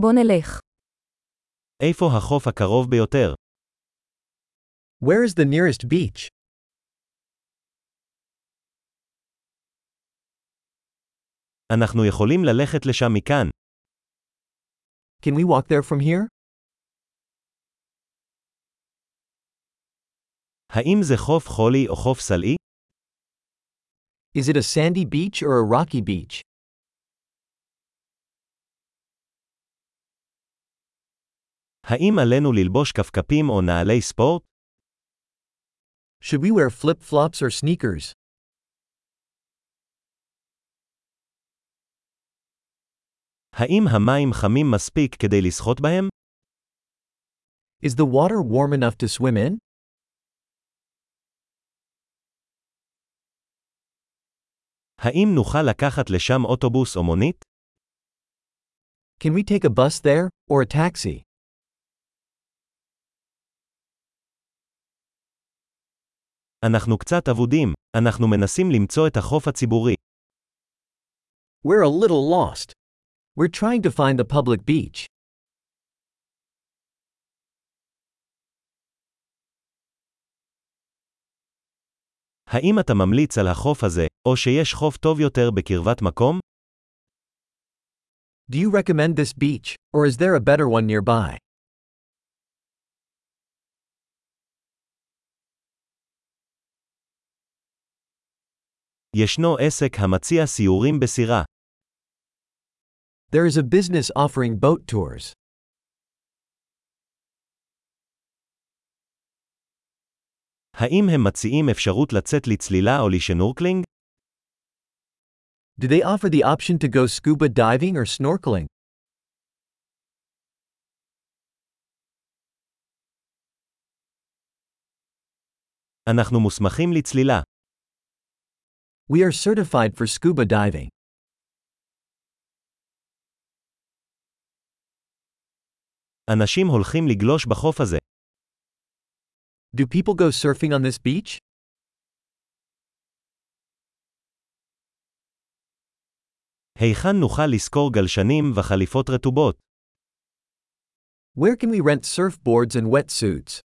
בוא נלך. איפה החוף הקרוב ביותר? Where is the nearest beach? אנחנו יכולים ללכת לשם מכאן. Can we walk there from here? האם זה חוף חולי או חוף סלעי? Is it a sandy beach or a rocky beach? האם עלינו ללבוש כפכפים או נעלי ספורט? Should we wear flip flops or sneakers? האם המים חמים מספיק כדי לשחות בהם? Is the water warm enough to swim in? האם נוכל לקחת לשם אוטובוס או מונית? Can we take a bus there, or a taxi? אנחנו קצת אבודים, אנחנו מנסים למצוא את החוף הציבורי. We're a little lost. We're trying to find the public beach. האם אתה ממליץ על החוף הזה, או שיש חוף טוב יותר בקרבת מקום? Do you recommend this beach, or is there a better one nearby? ישנו עסק המציע סיורים בסירה. There is a business offering boat tours. האם הם מציעים אפשרות לצאת לצלילה או לשנורקלינג? Do they offer the option to go scuba diving or snorkeling? אנחנו מוסמכים לצלילה. We are certified for scuba diving. אנשים הולכים לגלוש בחוף הזה. Do people go surfing on this beach? היכן נוכל לשכור גלשנים וחליפות רטובות? Where can we rent surfboards and wetsuits?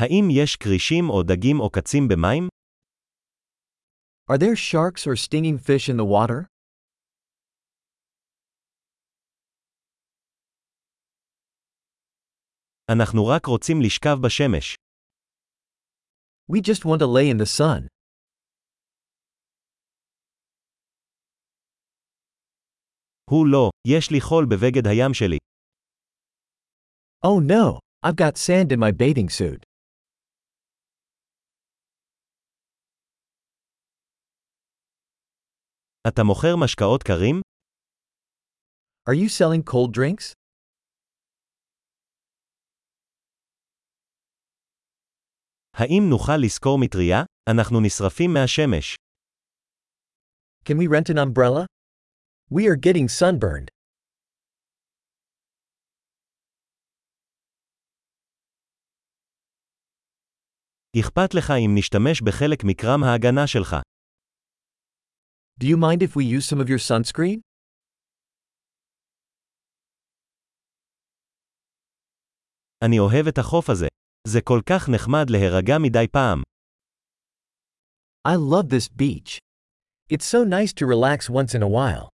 האם יש כרישים או דגים או קצים במים? Are there sharks or stinging fish in the water? אנחנו רק רוצים לשכב בשמש. We just want to lay in the sun. הוא לא, יש לי חול בבגד הים שלי. Oh no, I've got sand in my bathing suit. אתה מוכר משקאות קרים? Are you selling cold drinks? האם נוכל לשכור מטריה? אנחנו נשרפים מהשמש. Can we rent an umbrella? We are getting sunburned. אכפת לך אם נשתמש בחלק מקרם ההגנה שלך. Do you mind if we use some of your sunscreen? אני אוהב את החוף הזה. זה כל כך נחמד להירגע מדי פעם. I love this beach. It's so nice to relax once in a while.